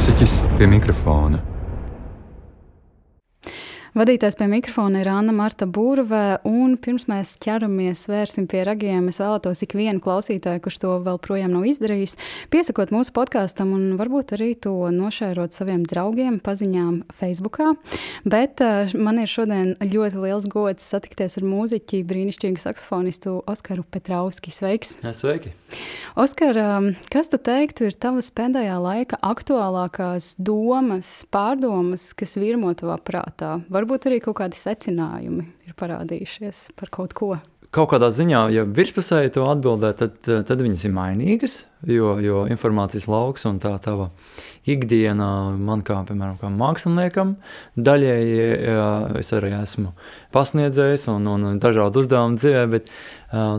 mūziķis pie mikrofona. Vadītājs pie mikrofona ir Anna Marta Būrve, un pirms mēs ķeramies vērsim pie ragiem, es vēlētos ikvienu klausītāju, kurš to vēl projām nav izdarījis, piesakot mūsu podkāstam un varbūt arī to nošērot saviem draugiem paziņām Facebookā. Bet uh, man ir šodien ļoti liels gods satikties ar mūziķi, brīnišķīgu saksofonistu Oskaru Petrauski. Sveiks! Jā, sveiki! Oskar, um, kas tu teiktu ir tavas pēdējā laika aktuālākās domas, pārdomas, kas virmo tavā prātā? varbūt arī kaut kādi secinājumi ir parādījušies par kaut ko. Kaut kādā ziņā, ja virspusēji to atbildē, tad, tad viņas ir mainīgas, jo, jo informācijas lauks un tā tava ikdiena man kā, piemēram, kā māksliniekam, daļēji es arī esmu pasniedzējis un, un dažādu uzdevumu dzīvē, bet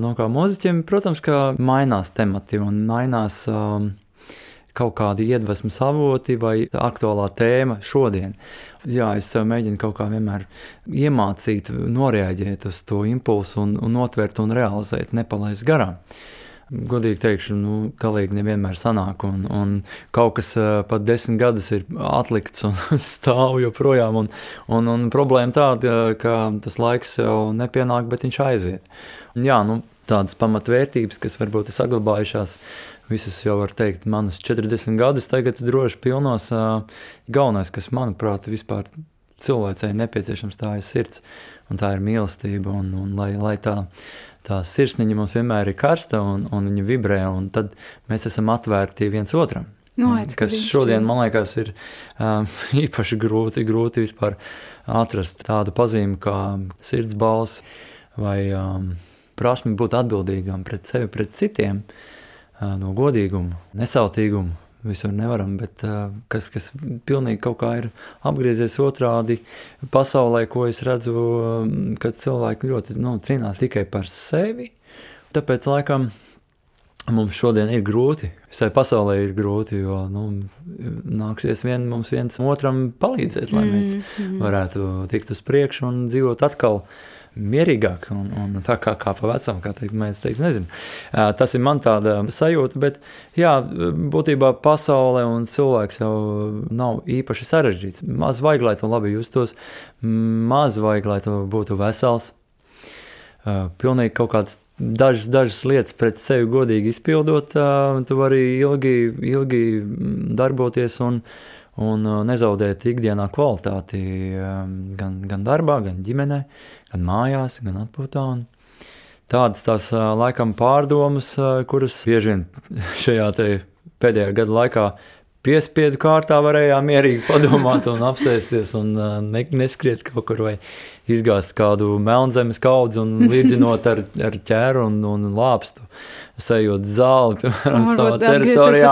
no kā mūziķiem, protams, kā mainās temati un mainās um, kaut kādi iedvesmas avoti vai aktuālā tēma šodien. Jā, es mēģinu kaut kā vienmēr iemācīt, noreaģēt uz to impulsu un, un notvert un realizēt, nepalaist garām. Godīgi teikšu, nu, galīgi nevienmēr sanāk, un, un kaut kas uh, pat desmit gadus ir atlikts un stāv joprojām. Un, un, un problēma tāda, ka tas laiks jau nepienāk, bet viņš aiziet. Jā, nu, tādas pamatvērtības, kas varbūt ir saglabājušās, visus jau var teikt, manus 40 gadus tagad droši pilnos. Galvenais, kas manuprāt, vispār cilvēcei nepieciešams, tā ir sirds, un tā ir mīlestība, un, un lai, lai tā, tā sirsniņa mums vienmēr ir karsta un, un viņa vibrē, un tad mēs esam atvērti viens otram. No, kas šodien, man liekas, ir um, īpaši grūti, grūti vispār atrast tādu pazīmi kā sirds balss vai um, prasmi būt atbildīgam pret sevi, pret citiem. Uh, no godīguma, nesautīguma. Visur nevaram, bet kas, kas pilnīgi kaut kā ir apgriezies otrādi pasaulē, ko es redzu, kad cilvēki ļoti nu, cīnās tikai par sevi. Tāpēc, laikam, mums šodien ir grūti, visai pasaulē ir grūti, jo nu, nāksies vien, mums viens otram palīdzēt, lai mēs mm -hmm. varētu tikt uz priekšu un dzīvot atkal mierīgāk un, un tā kā, kā pa vecam, kā teikt, mēs teikt, nezinu. Tas ir man tāda sajūta, bet jā, būtībā pasaule un cilvēks jau nav īpaši sarežģīts. Maz vajag, lai to labi justos, maz vajag, lai to būtu vesels. Pilnīgi kaut kāds dažas, dažas lietas pret sevi godīgi izpildot, tu vari ilgi, ilgi darboties un, un nezaudēt ikdienā kvalitāti gan, gan darbā, gan ģimenē, gan mājās, gan atpūtā. Un tādas tās laikam pārdomas, kuras bieži vien šajā pēdējā gada laikā piespiedu kārtā varējām mierīgi padomāt un apsēsties un ne, neskriet kaut kur vai izgāzt kādu melnzemes kaudzi un līdzinot ar, ar ķēru un, un lāpstu sajūt zāli, piemēram, savā teritorijā.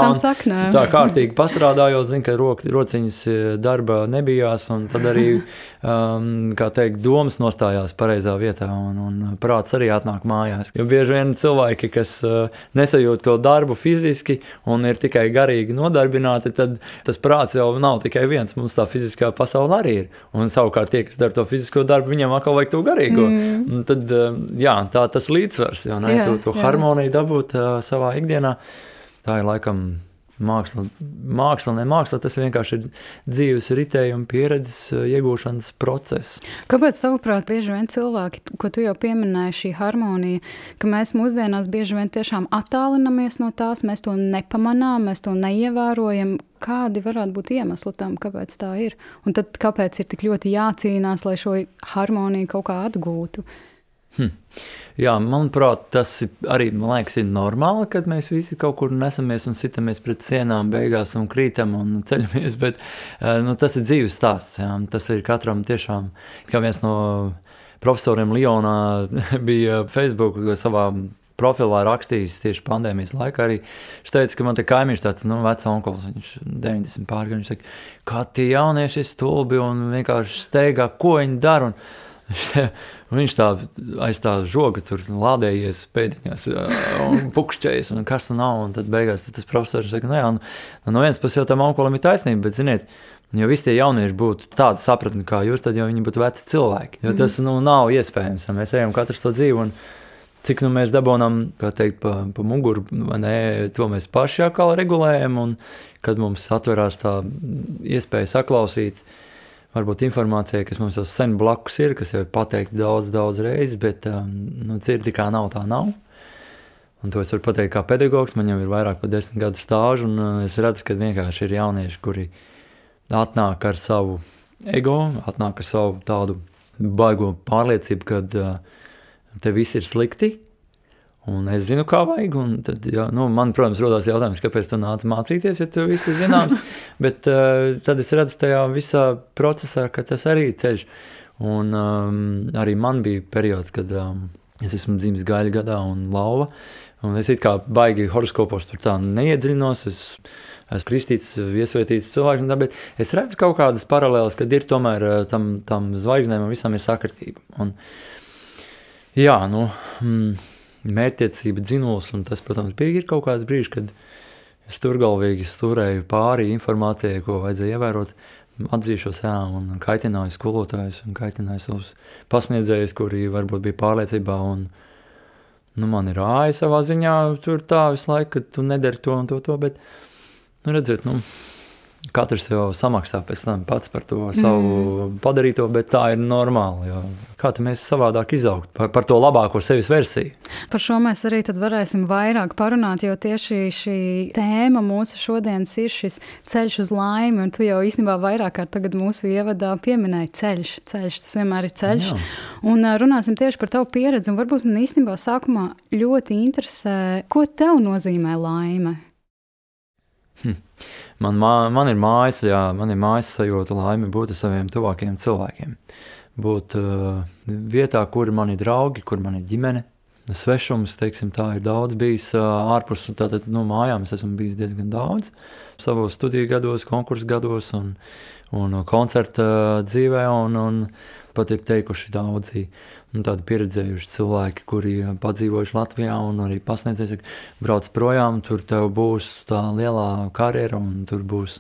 Tā kārtīgi pastrādājot, zinu, ka rok, rociņas e, darba nebijās, un tad arī, um, kā teikt, domas nostājās pareizā vietā, un, un prāts arī atnāk mājās. Jo bieži vien cilvēki, kas uh, nesajūt to darbu fiziski un ir tikai garīgi nodarbināti, tad tas prāts jau nav tikai viens, mums tā fiziskā pasaule arī ir. Un savukārt tie, kas dara to fizisko darbu, viņiem atkal vajag to garīgo. Mm. Un tad, uh, jā, tā tas līdzsvars, jau ne, jā, to, to jā. harmoniju dabūt dabūt uh, savā ikdienā. Tā ir laikam māksla, māksla, ne māksla, tas vienkārši ir dzīves ritējuma pieredzes iegūšanas process. Kāpēc, tavuprāt, bieži vien cilvēki, ko tu jau pieminēji, šī harmonija, ka mēs mūsdienās bieži vien tiešām attālinamies no tās, mēs to nepamanām, mēs to neievērojam, kādi varētu būt iemesli tam, kāpēc tā ir? Un tad kāpēc ir tik ļoti jācīnās, lai šo harmoniju kaut kā atgūtu? Hm. Jā, manuprāt, tas ir arī liekas, ir normāli, kad mēs visi kaut kur nesamies un sitamies pret sienām, beigās un krītam un ceļamies. Bet eh, nu, tas ir dzīves stāsts. Jā. Tas ir katram tiešām, kā viens no profesoriem Lionā bija Facebook savā profilā rakstījis tieši pandēmijas laikā. Arī viņš teica, ka man te kaimiņš tāds nu, vecs onkulis, viņš 90 pārgājis. Viņš saka, kā tie jaunieši ir stulbi un vienkārši steigā, ko viņi dara. Un, viņš tā aiz tā žoga tur lādējies pēdiņās un pukšķējas, un kas tur nav. Un tad beigās tad tas profesors saka, nu jā, nu, nu, no vienas puses jau tam onkulim ir taisnība, bet ziniet, Ja visi tie jaunieši būtu tādi sapratni kā jūs, tad jau viņi būtu veci cilvēki. Jo tas nu, nav iespējams. Mēs ejam katrs to dzīvi. Un, Cik nu mēs dabūjam, kā teikt, pa, pa muguru, nē, to mēs paši atkal regulējam. Un kad mums atverās tā iespēja saklausīt, varbūt informācija, kas mums jau sen blakus ir, kas jau ir pateikta daudz, daudz reizes, bet um, nu, dzirdi kā nav, tā nav. Un to es varu pateikt kā pedagogs. Man jau ir vairāk par desmit gadu stāžu, un uh, es redzu, ka vienkārši ir jaunieši, kuri atnāk ar savu ego, atnāk ar savu tādu baigo pārliecību, ka uh, te viss ir slikti. Un es zinu, kā vajag. Tad, jā, nu, man, protams, rodas jautājums, kāpēc tu nāc mācīties, ja tu viss ir zināms. Bet uh, tad es redzu tajā visā procesā, ka tas arī ceļš. Un um, arī man bija periods, kad um, es esmu dzimis gaļa gadā un lauva. Un es kā baigi horoskopos tur tā neiedziļinos. Es esmu kristīts, viesvētīts cilvēks, bet es redzu kaut kādas paralēlas, kad ir tomēr eh, tam, tam zvaigznēm un visam ir sakritība. Un, jā, nu, mm, mērķtiecība, dzinuls, un tas, protams, bija kaut kāds brīdis, kad es turgalvīgi stūrēju pāri informācijai, ko vajadzēja ievērot. Atzīšos, jā, un kaitināju skolotājus, un kaitināju savus pasniedzējus, kuri varbūt bija pārliecībā un, nu, man ir āja savā ziņā, tur tā visu laiku, ka tu nedari to un to, to bet, nu, redziet, nu, Katrs jau samaksā pēc tam pats par to savu mm. padarīto, bet tā ir normāli. Kā mēs savādāk izaugt par, par to labāko sevis versiju? Par šo mēs arī varēsim vairāk parunāt, jo tieši šī tēma mūsu šodienas ir šis ceļš uz laimi. Tu jau īstenībā vairāk kārt mūsu ievadā pieminēji ceļš. ceļš. Tas vienmēr ir ceļš. Jā. Un runāsim tieši par tavu pieredzi. Un varbūt man īstenībā sākumā ļoti interesē, ko tev nozīmē laime. Hm. Man, man ir mājas, jā, man ir mājas sajūta, laime būt ar saviem tuvākajiem cilvēkiem. Būt uh, vietā, kur man ir draugi, kur man ir ģimene. Svešums, teiksim, tā ir daudz bijis uh, ārpus tātad, nu, mājām. Es esmu bijis diezgan daudz savos studiju gados, konkursu gados un, un koncerta dzīvē, un, un pat ir teikuši daudzi nu, tādi pieredzējuši cilvēki, kuri padzīvojuši Latvijā un arī pasniedzējuši, ka brauc projām, tur tev būs tā lielā karjera un tur būs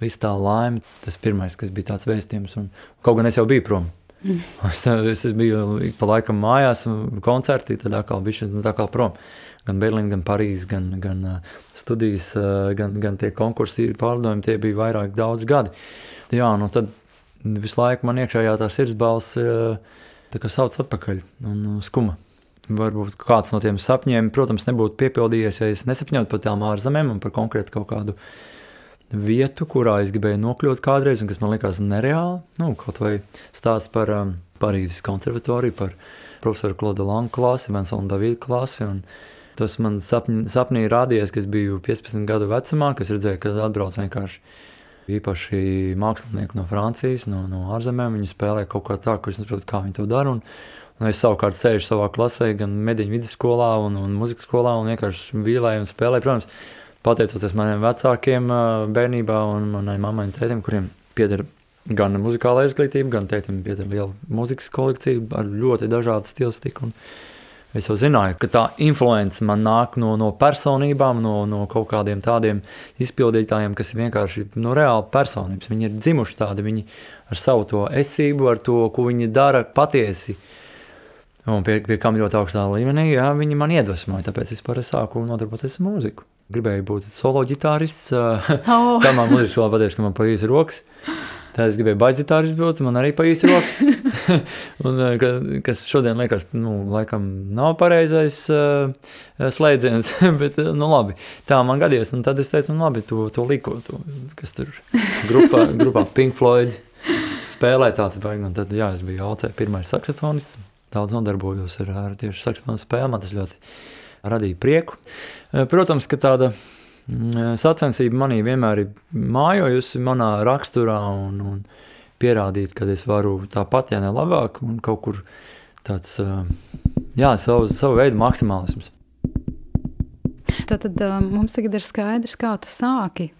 viss tā laime. Tas pirmais, kas bija tāds vēstījums, un kaut gan es jau biju prom. Mm. Es, es biju pa laikam mājās, koncertī, tad atkal bija nu, tā kā prom. Gan Berlīna, gan Parīzē, gan, gan studijas, gan, gan tie konkursi pārdevumi, tie bija vairāk daudz gadi. Jā, nu tad visu laiku man iekšējā tā sirdsbalss ir tā kā sauc atpakaļ un uh, skuma. Varbūt kāds no tiem sapņiem, protams, nebūtu piepildījies, ja es nesapņotu par tām ārzemēm un par konkrētu kaut kādu vietu, kurā es gribēju nokļūt kādreiz, un kas man likās nereāli. Nu, kaut vai stāsts par um, Parīzes konservatoriju, par profesoru Klaudu Langu klasi, Vinsonu Davidu klasi. Tas man sapņ, sapnī rādījās, ka es biju 15 gadu vecumā, kas redzēja, ka atbrauc vienkārši īpaši mākslinieki no Francijas, no, no ārzemēm. Viņi spēlē kaut kā tā, ka es nesaprotu, kā viņi to dara. Un, un es savukārt sēžu savā klasē, gan mediņu vidusskolā, un, un muzikas skolā, un vienkārši vīlēju un spēlēju. Protams, pateicoties maniem vecākiem bērnībā un manai mammai un tētim, kuriem pieder gan muzikāla izglītība, gan tētim pieder liela muzikas kolekcija ar ļoti dažādu stilistiku. Un, Es jau zināju, ka tā influence man nāk no, no personībām, no, no kaut kādiem tādiem izpildītājiem, kas ir vienkārši nu, reāli personības. Viņi ir dzimuši tādi, viņi ar savu to esību, ar to, ko viņi dara patiesi. Un pie, pie kam ļoti augstā līmenī, jā, viņi man iedvesmoja. Tāpēc es vispār sāku nodarboties ar mūziku. Gribēju būt solo ģitārists. Oh. Tā man mūzikas vēl pateica, ka man paīs rokas. Tad es gribēju baigzitāris būt, man arī pa īsi rokas. un, eh, kas šodien liekas, nu, laikam nav pareizais uh, slēdziens, bet, nu, labi, tā man gadījās. Un tad es teicu, nu, labi, to, to liko, to, kas tur grupā, grupā Pink Floyd spēlē tāds baigi. Un tad, jā, es biju ALC pirmais saksofonists. Daudz nodarbojos ar, ar tieši saksofonu spēli, man tas ļoti radīja prieku. Protams, ka tāda sacensība manī vienmēr ir mājojusi manā raksturā un, un pierādīt, ka es varu tāpat, ja ne labāk, un kaut kur tāds, jā, savu, savu veidu maksimālisms. Tad mums tagad ir skaidrs, kā tu sāki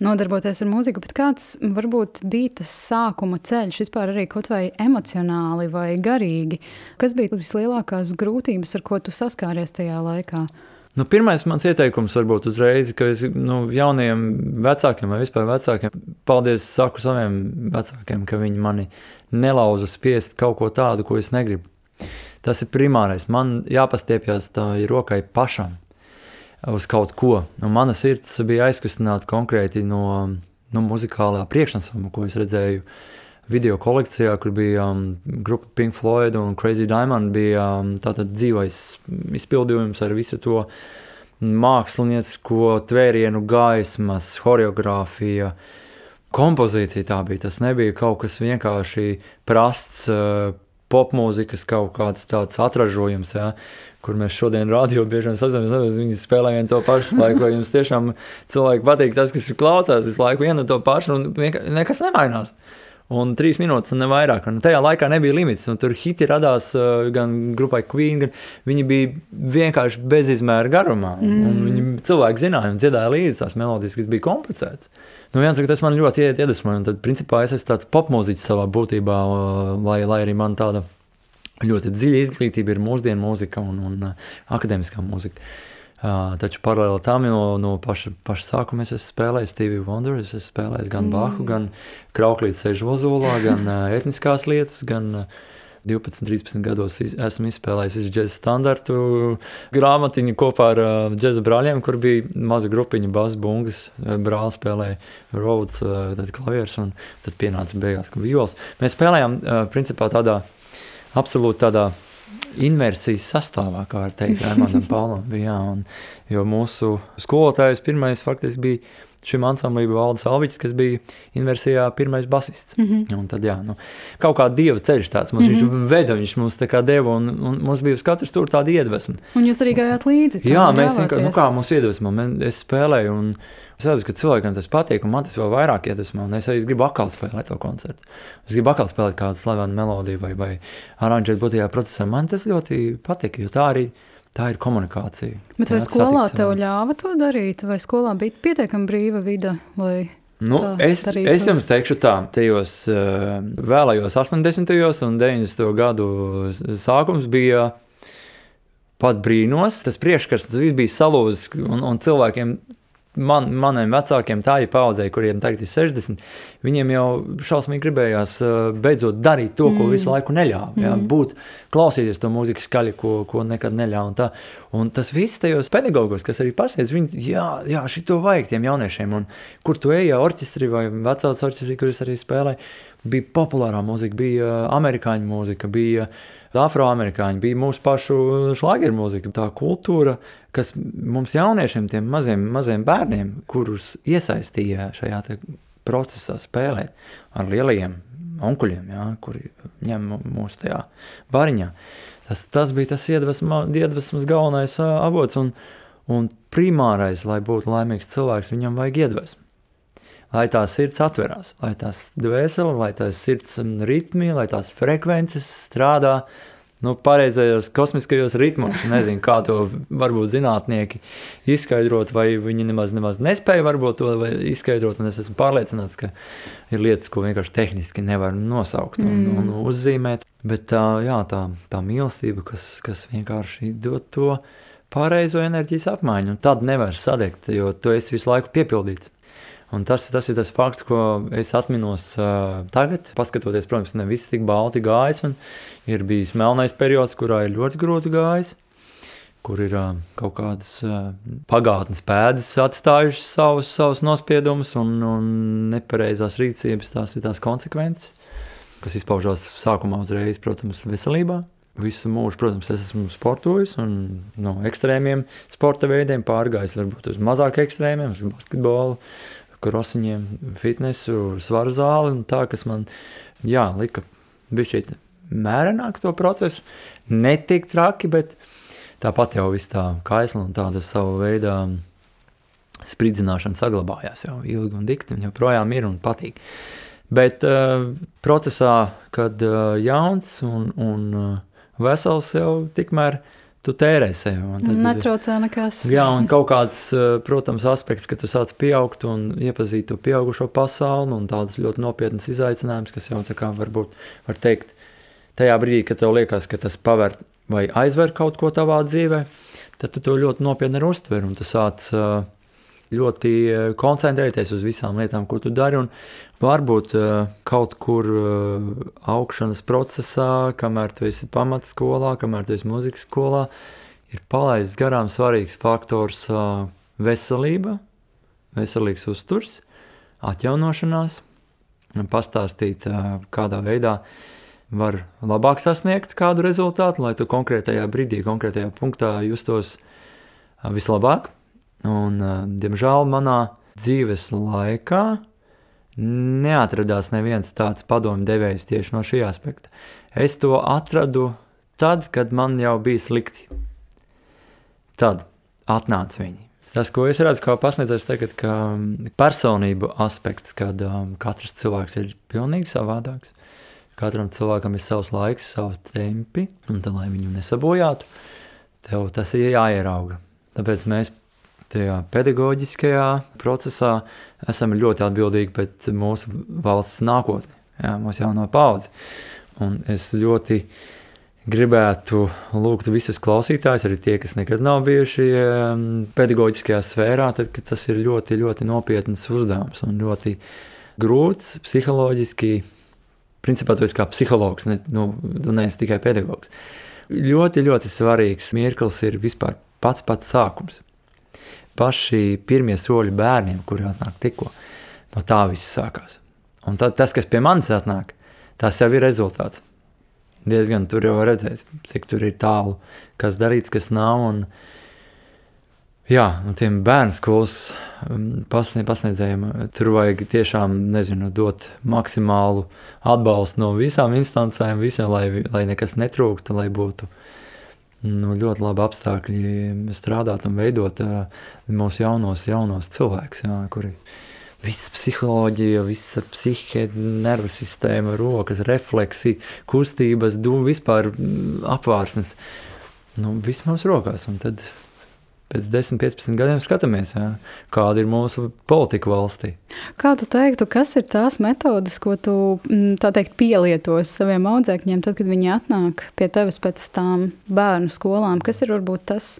nodarboties ar mūziku, bet kāds varbūt bija tas sākuma ceļš, vispār arī kaut vai emocionāli vai garīgi? Kas bija vislielākās grūtības, ar ko tu saskāries tajā laikā? Nu, pirmais mans ieteikums varbūt uzreiz, ka es nu, jauniem vecākiem vai vispār vecākiem, paldies saku saviem vecākiem, ka viņi mani nelauza spiest kaut ko tādu, ko es negribu. Tas ir primārais. Man jāpastiepjas tā rokai pašam uz kaut ko. Un mana sirds bija aizkustināta konkrēti no, no muzikālā priekšnesuma, ko es redzēju video kolekcijā, kur bija um, grupa Pink Floyd un Crazy Diamond. Bija um, tātad dzīvais izpildījums ar visu to māksliniecisko tvērienu, gaismas, choreogrāfiju kompozīcija tā bija. Tas nebija kaut kas vienkārši prasts, uh, popmūzikas kaut kāds tāds atražojums, ja, kur mēs šodien rādio bieži vien sazināmies. Viņi spēlē vienu to pašu laiku, vai jums tiešām cilvēki patīk tas, kas ir klausās visu laiku vienu to pašu, un nekas nemainās. Un trīs minūtes, un ne vairāk. Un tajā laikā nebija limits. Tur hiti radās uh, gan grupai Queen, gan viņi bija vienkārši bezizmēra garumā. Mm. Viņi cilvēki zināja un dziedāja līdzi tās melodijas, kas bija komplicētas. Nu, viens, tas man ļoti iedvesmoja. Tad, principā, es esmu tāds popmūziķis savā būtībā, lai, lai arī man tāda ļoti dziļa izglītība ir mūsdienu mūzika un, un uh, akadēmiskā mūzika. Uh, taču paralēli tam no, no paša, paša sākuma es esmu spēlējis Stevie Wonder, es esmu spēlējis gan mm. Bahu, gan Krauklītes sežu ozolā, gan uh, etniskās lietas, gan uh, 12, 13 gados iz, esmu izspēlējis visu džēzus standartu grāmatiņu kopā ar uh, džēzu brāļiem, kur bija maza grupiņa, bas, bungas, brālis spēlēja Rhodes, uh, tad klavieres, un tad pienāca beigās viols. Mēs spēlējām, uh, principā tādā, absolūti tādā inversijas sastāvā, kā var teikt, Raimondam Paulam. Bija, jā, un, jo mūsu skolotājs pirmais faktiski bija šim ansamblim Valdis Alvičs, kas bija inversijā pirmais basists. Mm -hmm. Un tad, jā, nu, kaut kā dieva ceļš tāds mums, mm -hmm. viņš mhm. veda, viņš mums tā kā deva, un, un mums bija uz katras tur tāda iedvesma. Un jūs arī gājāt līdzi? Jā, mēs vienkārši, nu kā mums iedvesma, es spēlēju, un es redzu, ka cilvēkam tas patīk, un man tas vēl vairāk iedvesmo, un es arī gribu atkal spēlēt to koncertu. Es gribu atkal spēlēt kādu slavenu melodiju vai, vai aranžēt būtībā procesā. Man tas ļoti patīk, jo tā arī Tā ir komunikācija. Bet vai skolā tev ļāva to darīt, vai skolā bija pietiekami brīva vide, lai Nu, es, es jums teikšu, tā, tajos uh, vēlajos 80. un 90. gadu sākums bija pat brīnos. Tas priekškars, tas viss bija salūzis, un, un cilvēkiem man, maniem vecākiem, tā ir paudzē, kuriem tagad ir 60, viņiem jau šausmīgi gribējās beidzot darīt to, ko mm. visu laiku neļāva. Mm. Jā, būt, klausīties to mūzikas skaļi, ko, ko nekad neļāva. Un, tā. un tas viss tajos pedagogos, kas arī pasniedz, viņi, jā, jā šito vajag tiem jauniešiem. Un kur tu ej, orķestri vai vecāks orķestri, kurus arī spēlēja, bija populārā mūzika, bija amerikāņu mūzika, bija afroamerikāņi, bija mūsu pašu šlāgeru mūzika, tā kultūra, kas mums jauniešiem, tiem maziem, maziem bērniem, kurus iesaistīja šajā procesā spēlēt ar lielajiem onkuļiem, jā, kuri ņem mūsu tajā bariņā. Tas, tas bija tas iedvesma, iedvesmas galvenais avots un, un primārais, lai būtu laimīgs cilvēks, viņam vajag iedvesmu. Lai tā sirds atverās, lai tās dvēsele, lai tās sirds ritmi, lai tās frekvences strādā, nu, pareizajos kosmiskajos ritmos. Nezinu, kā to varbūt zinātnieki izskaidrot, vai viņi nemaz, nemaz nespēja varbūt to izskaidrot. Es esmu pārliecināts, ka ir lietas, ko vienkārši tehniski nevar nosaukt un, mm. un uzzīmēt. Bet tā, jā, tā, tā mīlestība, kas, kas vienkārši dod to pareizo enerģijas apmaiņu, un tad nevar sadegt, jo tu esi visu laiku piepildīts. Un tas, tas ir tas fakts, ko es atminos uh, tagad, paskatoties, protams, ne viss tik balti gājis. Ir bijis melnais periods, kurā ir ļoti grūti gājis, kur ir uh, kaut kādas uh, pagātnes pēdas atstājušas savus, savus nospiedumus un, un nepareizās rīcības, tās ir tās konsekvences, kas izpaužās sākumā uzreiz, protams, veselībā. Visu mūžu, protams, es esmu sportojis un no ekstrēmiem sporta veidiem pārgājis varbūt uz mazāk ekstrēmiem, uz basketbolu, krosiņiem, fitnesu, svaru zāli un tā, kas man, jā, lika bišķīt mērenāk to procesu, netik traki, bet tāpat jau viss tā kaisla un tāda savu veidā spridzināšana saglabājās jau ilgi un dikti, un joprojām ir un patīk. Bet uh, procesā, kad uh, jauns un, un uh, vesels jau tikmēr uh, tu tērē sev. Netraucē nekas. Jā, un kaut kāds, eh, protams, aspekts, ka tu sāc pieaugt un iepazīt to pieaugušo pasauli un tādas ļoti nopietnas izaicinājumus, kas jau tā kā varbūt var teikt, tajā brīdī, kad tev liekas, ka tas paver vai aizver kaut ko tavā dzīvē, tad tu to ļoti nopietni uztver un tu sāc uh, ļoti eh, koncentrēties uz visām lietām, ko tu dari. Varbūt uh, kaut kur uh, augšanas procesā, kamēr tu esi pamatskolā, kamēr tu esi muzikas skolā, ir palaists garām svarīgs faktors veselība, veselīgs uzturs, atjaunošanās, pastāstīt, kādā veidā var labāk sasniegt kādu rezultātu, lai tu konkrētajā brīdī, konkrētajā punktā justos vislabāk. Un, diemžēl manā dzīves laikā neatradās neviens tāds padomu devējs tieši no šī aspekta. Es to atradu tad, kad man jau bija slikti. Tad atnāca viņi. Tas, ko es redzu, kā pasniedzējs, tagad, ka personību aspekts, kad um, katrs cilvēks ir pilnīgi savādāks. Katram cilvēkam ir savs laiks, savs tempi, un tad, lai viņu nesabojātu, tev tas ir jāierauga. Tāpēc mēs tajā pedagoģiskajā procesā esam ļoti atbildīgi pret mūsu valsts nākotni, jā, mūsu jauno paudzi. Un es ļoti gribētu lūgt visus klausītājus, arī tie, kas nekad nav bijuši pedagoģiskajā sfērā, tad tas ir ļoti, ļoti nopietns uzdevums un ļoti grūts psiholoģiski. Principā tu esi kā psihologs, ne, nu, tu neesi tikai pedagogs. Ļoti, ļoti svarīgs mirklis ir vispār pats pats sākums paši pirmie soļi bērniem, kuri atnāk tikko. No tā viss sākās. Un tad, tas, kas pie manis atnāk, tas jau ir rezultāts. Diezgan tur jau redzēt, cik tur ir tālu, kas darīts, kas nav. Un, jā, un tiem bērnu skolas um, pasniedzējiem tur vajag tiešām, nezinu, dot maksimālu atbalstu no visām instancēm, visiem, lai, lai nekas netrūktu, lai būtu nu, ļoti labi apstākļi strādāt un veidot uh, mūsu jaunos, jaunos cilvēkus, jā, kuri visa psiholoģija, visa psihe, nervu sistēma, rokas, refleksija, kustības, dūmu, vispār apvārsnes. Nu, viss mums rokās, un tad pēc 10, 15 gadiem skatāmies, jā, kāda ir mūsu politika valstī. Kā tu teiktu, kas ir tās metodes, ko tu mm, teikt, pielietos saviem audzēkņiem, tad, kad viņi atnāk pie tevis pēc tām bērnu skolām? Kas ir varbūt tas?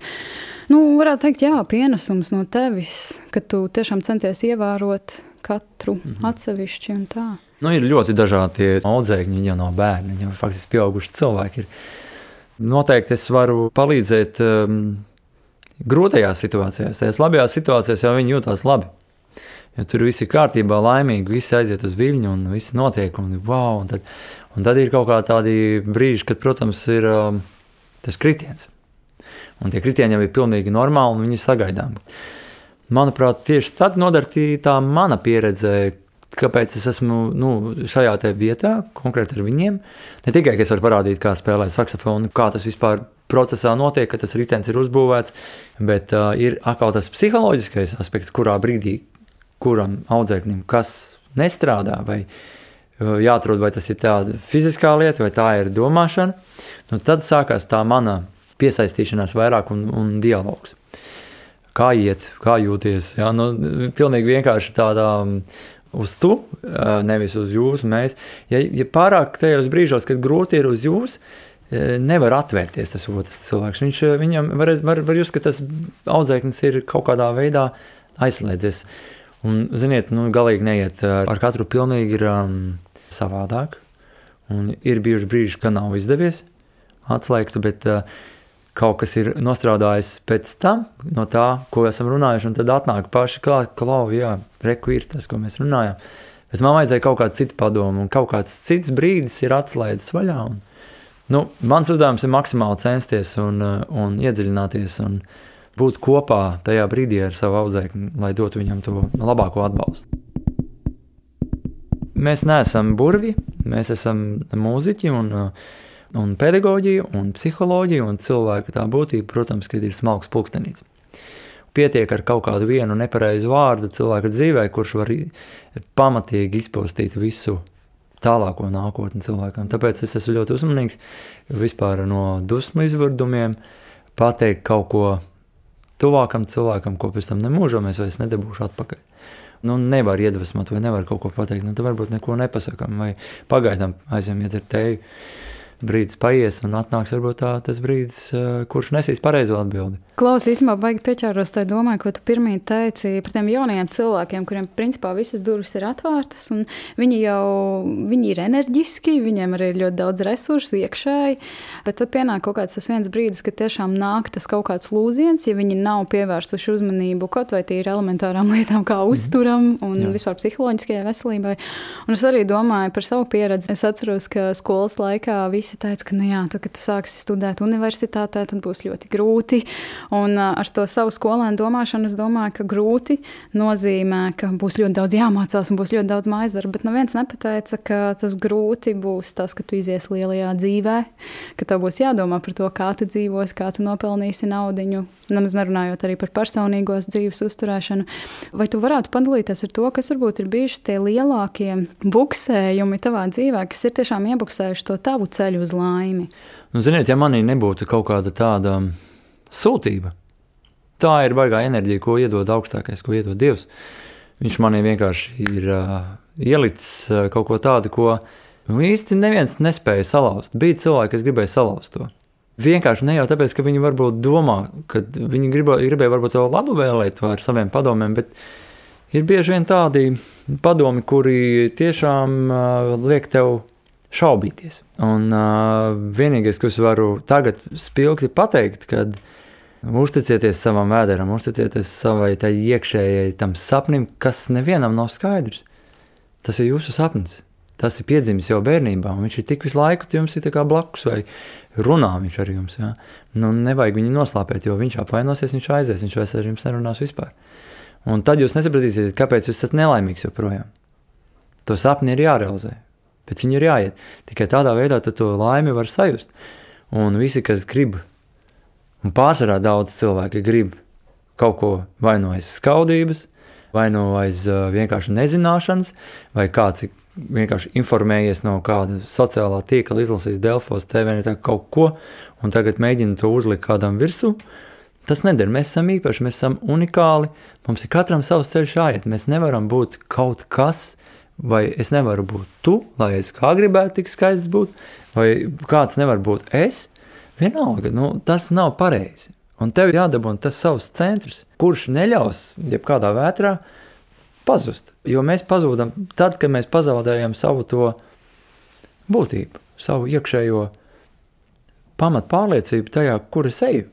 Nu, varētu teikt, jā, pienesums no tevis, ka tu tiešām centies ievērot katru -hmm. atsevišķi un tā. Nu, ir ļoti dažādi audzēkņi, jau no bērni, jau faktiski pieauguši cilvēki. Ir. Noteikti es varu palīdzēt um, grūtajās situācijās, tajās labajās situācijās jau viņi jūtas labi. Ja tur viss ir kārtībā, laimīgi, viss aiziet uz viļņu un viss notiek. Un, wow, un, tad, un tad ir kaut kādi brīži, kad, protams, ir um, tas kritiens. Un tie kritieni jau ir pilnīgi normāli un viņi ir sagaidāmi. Manuprāt, tieši tad nodarīja tā mana pieredze, kāpēc es esmu nu, šajā vietā, konkrēti ar viņiem. Ne tikai es varu parādīt, kā spēlēt saksofonu, kā tas vispār procesā notiek, ka tas ritenis ir uzbūvēts, bet uh, ir atkal tas psiholoģiskais aspekts, kurā brīdī kuram audzēknim kas nestrādā, vai uh, jāatrod, vai tas ir tāda fiziskā lieta, vai tā ir domāšana, nu, tad sākās tā mana piesaistīšanās vairāk un, un dialogs. Kā iet, kā jūties? Jā, nu, pilnīgi vienkārši tādā um, uz tu, uh, nevis uz jūs, mēs. Ja, ja pārāk tajos brīžos, kad grūti ir uz uh, nevar atvērties tas otrs cilvēks. Viņš viņam var, var, var just, ka tas audzēknis ir kaut kādā veidā aizslēdzies. Un, ziniet, nu, galīgi neiet ar katru pilnīgi ir um, savādāk. Un ir bijuši brīži, kad nav izdevies atslēgt, bet uh, kaut kas ir nostrādājis pēc tam, no tā, ko esam runājuši. Un tad atnāk paši klāt, klau, jā, reku ir tas, ko mēs runājam. Bet man vajadzēja kaut kādu citu padomu, un kaut kāds cits brīdis ir atslēdzis vaļā. Un, Nu, mans uzdevums ir maksimāli censties un, uh, un iedziļināties un būt kopā tajā brīdī ar savu audzēkni, lai dotu viņam to labāko atbalstu. Mēs neesam burvi, mēs esam mūziķi un, uh, un pedagoģija un psiholoģija un cilvēka tā būtība, protams, ir smalks pulkstenīts. Pietiek ar kaut kādu vienu nepareizu vārdu cilvēka dzīvē, kurš var pamatīgi izpostīt visu tālāko nākotni cilvēkam. Tāpēc es esmu ļoti uzmanīgs vispār no dusmu izvurdumiem, pateikt kaut ko tuvākam cilvēkam, ko pēc tam nemūžam es vairs nedabūšu atpakaļ. Nu, nevar iedvesmot, vai nevar kaut ko pateikt. Nu, tad varbūt neko nepasakām, vai pagaidām aizjām iedzert teju. Brīdis paies un atnāks varbūt tā, tas brīdis, kurš nesīs pareizo atbildi. Klaus, īstenībā, baigi pieķēros tai domai, ko tu pirmie teici par tiem jaunajiem cilvēkiem, kuriem principā visas durvis ir atvērtas, un viņi jau viņi ir enerģiski, viņiem arī ir ļoti daudz resursu iekšēji, bet tad pienāk kaut kāds tas viens brīdis, kad tiešām nāk tas kaut kāds lūziens, ja viņi nav pievērsuši uzmanību kaut vai tīri elementārām lietām, kā mhm. uzturam un Jā. vispār psiholoģiskajai veselībai. Un es arī domāju par savu pieredzi. Es atceros, ka skolas laikā visi teica, ka, nu jā, tad, kad tu sāksi studēt universitātē, tad būs ļoti grūti. Un ar to savu skolēnu domāšanu es domāju, ka grūti nozīmē, ka būs ļoti daudz jāmācās un būs ļoti daudz mājas darba. Bet neviens nepateica, ka tas grūti būs tas, ka tu izies lielajā dzīvē, ka tev būs jādomā par to, kā tu dzīvosi, kā tu nopelnīsi naudu. Nemaz nerunājot arī par personīgos dzīves uzturēšanu. Vai tu varētu padalīties ar to, kas varbūt ir bijuši tie lielākie buksējumi tavā dzīvē, kas ir tiešām iebuksējuši to tavu ceļu uz laimi? Nu, ziniet, ja manī nebūtu kaut kāda tāda sūtība. Tā ir baigā enerģija, ko iedod augstākais, ko iedod Dievs. Viņš manī vienkārši ir uh, ielicis uh, kaut ko tādu, ko nu, īsti neviens nespēja salauzt. Bija cilvēki, kas gribēja salauzt to. Vienkārši ne jau tāpēc, ka viņi varbūt domā, ka viņi gribo, gribēja varbūt to labu vēlēt ar saviem padomiem, bet ir bieži vien tādi padomi, kuri tiešām uh, liek tev šaubīties. Un uh, vienīgais, ko es varu tagad spilgti pateikt, kad uzticieties savam vēderam, uzticieties savai tai iekšējai tam sapnim, kas nevienam nav skaidrs. Tas ir jūsu sapnis. Tas ir piedzimis jau bērnībā, un viņš ir tik visu laiku jums blakus, vai runā viņš ar jums. Ja? Nu, nevajag viņu noslāpēt, jo viņš apvainosies, viņš aizies, viņš vairs ar jums nerunās vispār. Un tad jūs nesapratīsiet, kāpēc jūs esat nelaimīgs joprojām. To sapni ir jārealizē. Bet viņi ir jāiet. Tikai tādā veidā tu to laimi var sajust. Un visi, kas grib, un pārsvarā daudz cilvēki grib kaut ko vai no aiz skaudības, vai no aiz uh, vienkārši nezināšanas, vai kāds ir vienkārši informējies no kāda sociālā tīkla, izlasījis Delfos, TV kaut ko, un tagad mēģina to uzlikt kādam virsū. Tas neder. Mēs esam īpaši, mēs esam unikāli. Mums ir katram savs ceļš jāiet. Mēs nevaram būt kaut kas, vai es nevaru būt tu, lai es kā gribētu tik skaists būt, vai kāds nevar būt es, vienalga, nu, tas nav pareizi. Un tev ir jādabūna tas savs centrs, kurš neļaus jebkādā vētrā pazust. Jo mēs pazūdam tad, kad mēs pazaudējam savu to būtību, savu iekšējo pamat pārliecību tajā, kur es eju.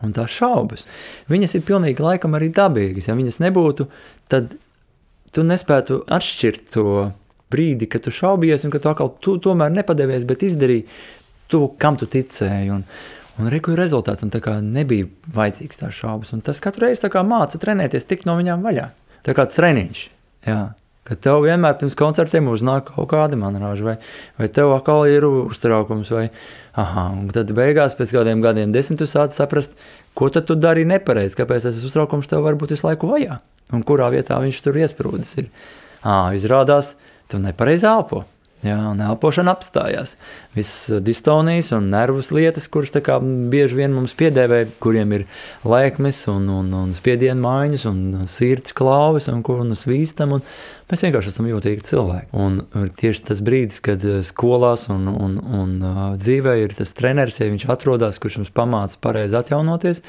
Un tās šaubas, viņas ir pilnīgi laikam arī dabīgas. Ja viņas nebūtu, tad tu nespētu atšķirt to brīdi, kad tu šaubies, un ka tu atkal tu tomēr nepadevies, bet izdarīji to, kam tu ticēji. Un, un reku ir rezultāts, un tā kā nebija vajadzīgs tās šaubas. Un tas katru reizi māca trenēties, tikt no viņām vaļā. Tā kā treniņš. Jā. Kad tev vienmēr pirms koncertiem uznāk kaut kāda manāža, vai, vai tev atkal ir uztraukums, vai aha, un tad beigās, pēc kādiem gadiem, desmit, tu sāc saprast, ko tad tu dari nepareizi, kāpēc tas uztraukums tev var būt visu laiku vajā un kurā vietā viņš tur iesprūdis. Ir. À, izrādās, tu nepareizi elpo. Jā, un elpošana apstājās. Visas distonijas un nervus lietas, kuras bieži vien mums piedēvē, kuriem ir lēkmes un, un, un spiedienu maiņas un sirds klauvis un kur nu svīstam. Un mēs vienkārši esam jūtīgi cilvēki. Un tieši tas brīdis, kad skolās un, un, un dzīvē ir tas treneris, ja viņš atrodas, kurš mums pamāca pareizi atjaunoties,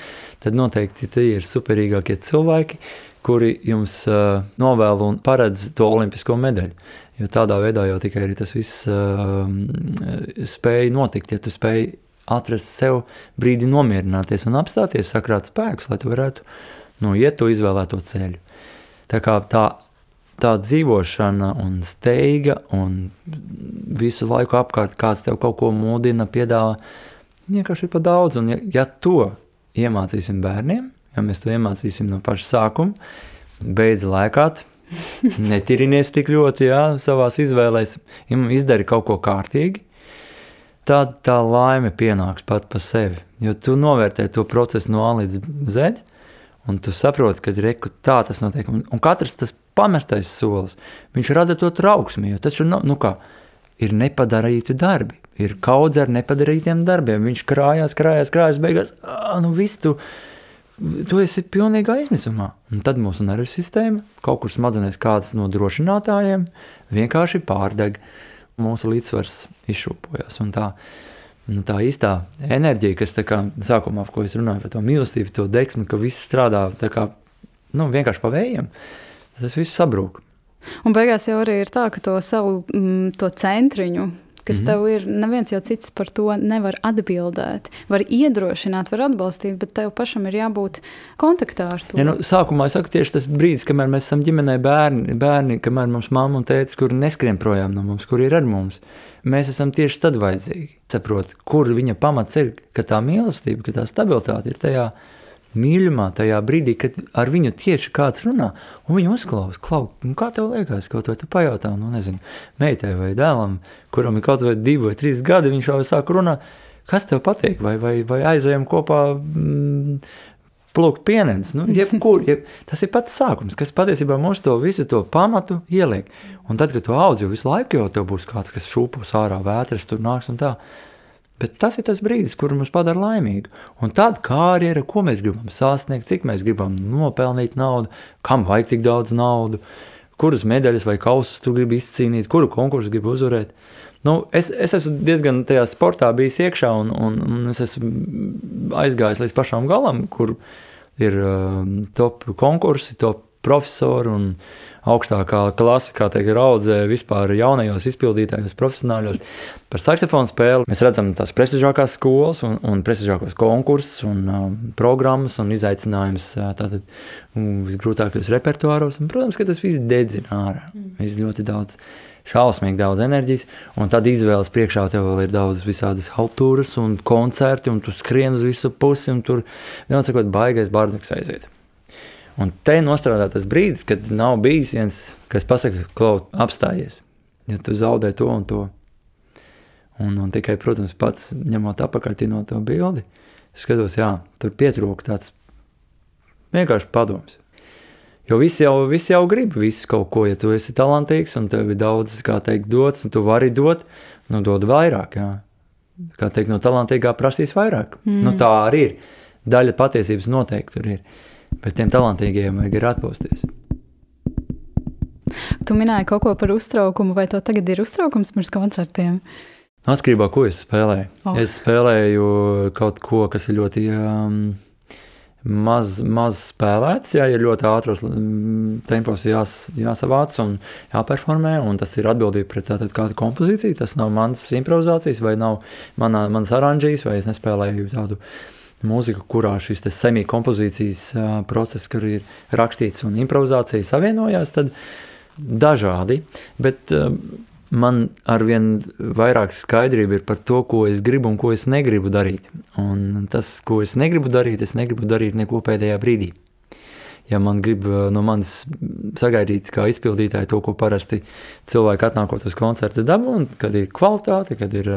tad noteikti tie ir superīgākie cilvēki kuri jums uh, novēl un paredz to olimpisko medaļu. Jo tādā veidā jau tikai tas viss uh, spēja notikt, ja tu spēj atrast sev brīdi nomierināties un apstāties, sakrāt spēkus, lai tu varētu nu, iet to izvēlēto ceļu. Tā kā tā, tā dzīvošana un steiga un visu laiku apkārt kāds tev kaut ko modina, piedāvā, vienkārši ir pa daudz. Un ja, ja to iemācīsim bērniem, ja mēs to iemācīsim no paša sākuma, beidz lēkāt, netirinies tik ļoti jā, savās izvēlēs, izdari kaut ko kārtīgi, tad tā laime pienāks pat pa sevi. Jo tu novērtē to procesu no A līdz Z, un tu saproti, ka reku, tā tas notiek. Un, katrs tas pamestais solis, viņš rada to trauksmi, jo tas ir, nu, nu kā, ir nepadarīti darbi. Ir kaudz ar nepadarītiem darbiem. Viņš krājās, krājās, krājās, beigās, nu viss tu tu esi pilnībā aizmisumā. Un tad mūsu nervu sistēma, kaut kur smadzenēs kāds no drošinātājiem, vienkārši pārdeg. mūsu līdzsvars izšūpojas. Tā, nu, tā īstā enerģija, kas kā sākumā, ko es runāju par to mīlestību, to deksmi, ka viss strādā kā nu, vienkārši pa vējiem, tas viss sabrūk. Un beigās jau arī ir tā, ka to savu mm, to centriņu, kas mm -hmm. tev ir, neviens jau cits par to nevar atbildēt. Var iedrošināt, var atbalstīt, bet tev pašam ir jābūt kontaktā ar to. Ja, nu, sākumā es saku tieši tas brīdis, kamēr mēs esam ģimenē bērni, bērni kamēr mums mamma un tētis, kuri neskrien projām no mums, kuri ir ar mums. Mēs esam tieši tad vajadzīgi. Saprot, kur viņa pamats ir, ka tā mīlestība, ka tā stabilitāte ir tajā mīļumā, tajā brīdī, kad ar viņu tieši kāds runā, un viņi uzklausa, klau, nu, kā tev liekas, kaut vai tu pajautā, nu, nezinu, meitai vai dēlam, kuram ir kaut vai divi vai trīs gadi, viņš jau sāk runāt, kas tev patīk, vai, vai, vai aizējam kopā mm, plūkt pienens, nu, jebkur, jeb, tas ir pats sākums, kas patiesībā mums to visu to pamatu ieliek, un tad, kad tu audzi, visu laiku jau tev būs kāds, kas šūpus ārā vētras, tur nāks un tā, Bet tas ir tas brīdis, kur mums padara laimīgu. Un tad karjera, ko mēs gribam sasniegt, cik mēs gribam nopelnīt naudu, kam vajag tik daudz naudas, kuras medaļas vai kausus tu gribi izcīnīt, kuru konkursu gribi uzvarēt. Nu, es, es esmu diezgan tajā sportā bijis iekšā, un, un, un es esmu aizgājis līdz pašam galam, kur ir um, top konkursi, top profesori un augstākā klase, kā teikt, raudzē vispār jaunajos izpildītājos, profesionāļos. Par saksofonu spēli mēs redzam tās prestižākās skolas un, un prestižākos konkursus un uh, programmas un izaicinājumus uh, tātad visgrūtākajos repertuāros. Un, protams, ka tas viss dedzina ārā. Mm. Viss ļoti daudz šausmīgi daudz enerģijas, un tad izvēles priekšā tev vēl ir daudz visādas haltūras un koncerti, un tu skrien uz visu pusi, un tur, vienmēr sakot, baigais bardaks aiziet. Un te nostrādā tas brīdis, kad nav bijis viens, kas pasakā, ka apstājies. Ja tu zaudē to un to. Un, un tikai, protams, pats ņemot apakaļ no to bildi, skatos, jā, tur pietrūka tāds vienkārši padoms. Jo visi jau, visi jau grib visu kaut ko, ja tu esi talantīgs un tev ir daudz, kā teikt, dots, un tu vari dot, nu dod vairāk, jā. Kā teikt, no talantīgā prasīs vairāk. Mm. Nu tā arī ir. Daļa patiesības noteikti tur ir bet tiem talantīgiem vajag ir atpūsties. Tu minēji kaut ko par uztraukumu, vai tev tagad ir uztraukums pirms koncertiem? Atkarībā no ko es spēlēju. Oh. Es spēlēju kaut ko, kas ir ļoti um, maz, maz spēlēts. Jā, ir ļoti ātros um, tempos jās, jāsavāc un jāperformē, un tas ir atbildība pret tātad kādu kompozīciju. Tas nav mans improvizācijas, vai nav manā, manas oranžijas, vai es nespēlēju tādu mūzika, kurā šis semi-kompozīcijas process, kur ir rakstīts un improvizācija savienojās, tad dažādi. Bet man arvien vairāk skaidrība ir par to, ko es gribu un ko es negribu darīt. Un tas, ko es negribu darīt, es negribu darīt neko pēdējā brīdī. Ja man grib no manis sagaidīt, kā izpildītāji, to, ko parasti cilvēki atnākot uz koncerta dabu, kad ir kvalitāte, kad ir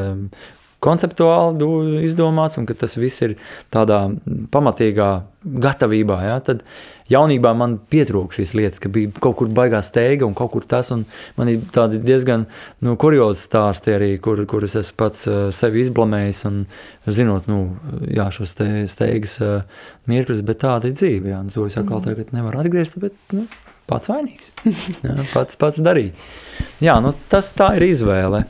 konceptuāli izdomāts, un ka tas viss ir tādā pamatīgā gatavībā. Ja? Tad jaunībā man pietrūka šīs lietas, ka bija kaut kur baigā steiga un kaut kur tas. Man ir tādi diezgan nu, kuriozi stāsti arī, kur, kurus es pats uh, sevi izblamējis. Un, zinot, nu, jā, šos te, steigas uh, mirkļus, bet tāda ir dzīve. Jā. Nu, to es atkal mm. tagad nevaru atgriezt, bet nu, pats vainīgs. jā, pats, pats darīja. Jā, nu, tas tā ir izvēle.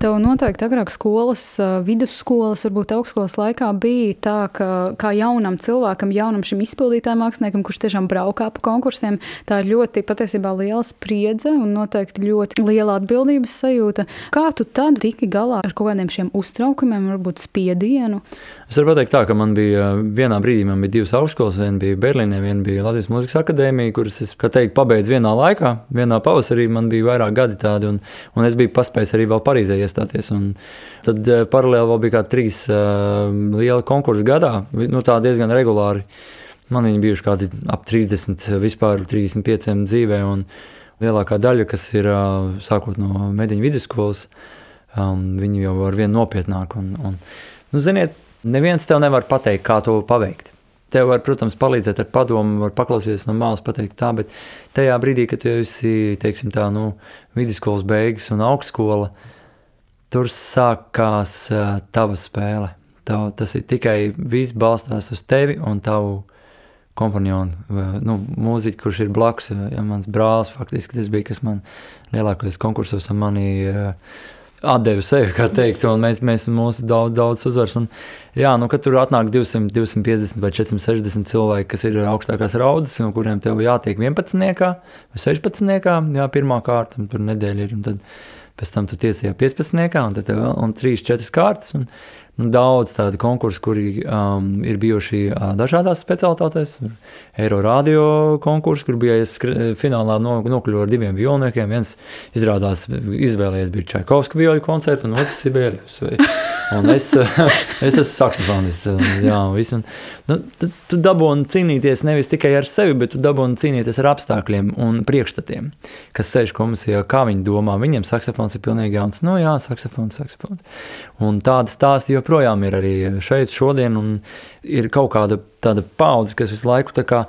Tev noteikti agrāk skolas, vidusskolas, varbūt augstskolas laikā bija tā, ka kā jaunam cilvēkam, jaunam šim izpildītājam, māksliniekam, kurš tiešām braukā pa konkursiem, tā ir ļoti patiesībā liela spriedze un noteikti ļoti liela atbildības sajūta. Kā tu tad tiki galā ar kaut kādiem šiem uztraukumiem, varbūt spiedienu? Es varu pateikt, tā, ka man bija vienā brīdī man bija divas augstskolas. Viena bija Berlīnē, viena bija Latvijas Mūzikas akadēmija, kuras es teikt, pabeidzu vienā laikā. Vienā pavasarī man bija vairāk gadi tādi, un, un es biju paspējis arī vēl Parīzē iestāties. Un tad eh, paralēli vēl bija kā trīs uh, lieli konkursi gadā, nu, tā diezgan regulāri. Man viņi bijuši kādi ap 30, vispār 35 dzīvē. Lielākā daļa, kas ir uh, sākot no mediņu vidusskolas, um, viņi jau ar vien nopietnāk. Un, un, nu, ziniet, Neviens tev nevar pateikt, kā to paveikt. Tev var, protams, palīdzēt ar padomu, var paklausīties no malas, pateikt tā, bet tajā brīdī, kad tu esi, teiksim tā, nu, vidusskolas beigas un augstskola, tur sākās uh, tava spēle. Tav, tas ir tikai viss balstās uz tevi un tavu kompanionu, nu, mūziķi, kurš ir blakus. Ja mans brālis faktiski tas bija, kas man lielākais konkursos ar mani uh, atdeva sevi, kā teikt, un mēs, mēs mūsu daudz, daudz uzvaras. Un, jā, nu, kad tur atnāk 200, 250 vai 460 cilvēki, kas ir augstākās raudas, no kuriem tev jātiek 11 vai 16, jā, pirmā kārta, tur nedēļa ir, un tad pēc tam tu tiesījā 15, un tad tev vēl, un 3, 4 kārtas. Un, nu, daudz tādu konkursu, kuri um, ir bijuši uh, dažādās specialitātēs. Eiro radio konkurss, kur bija finālā no, nokļuva ar diviem violniekiem. Viens izrādās izvēlējies bija Čaikovska vioļu koncertu, un otrs Sibērijus. Un es, es esmu saksofonists. Jā, visu, un, nu, tu, tu dabūni cīnīties nevis tikai ar sevi, bet tu dabūni cīnīties ar apstākļiem un priekšstatiem, kas sēž komisijā, kā viņi domā. Viņiem saksofons ir pilnīgi jauns. Nu jā, saksofons, saksofons. Un tāda stāsta joprojām ir arī šeit šodien, un ir kaut kāda tāda paudze, kas visu laiku tā kā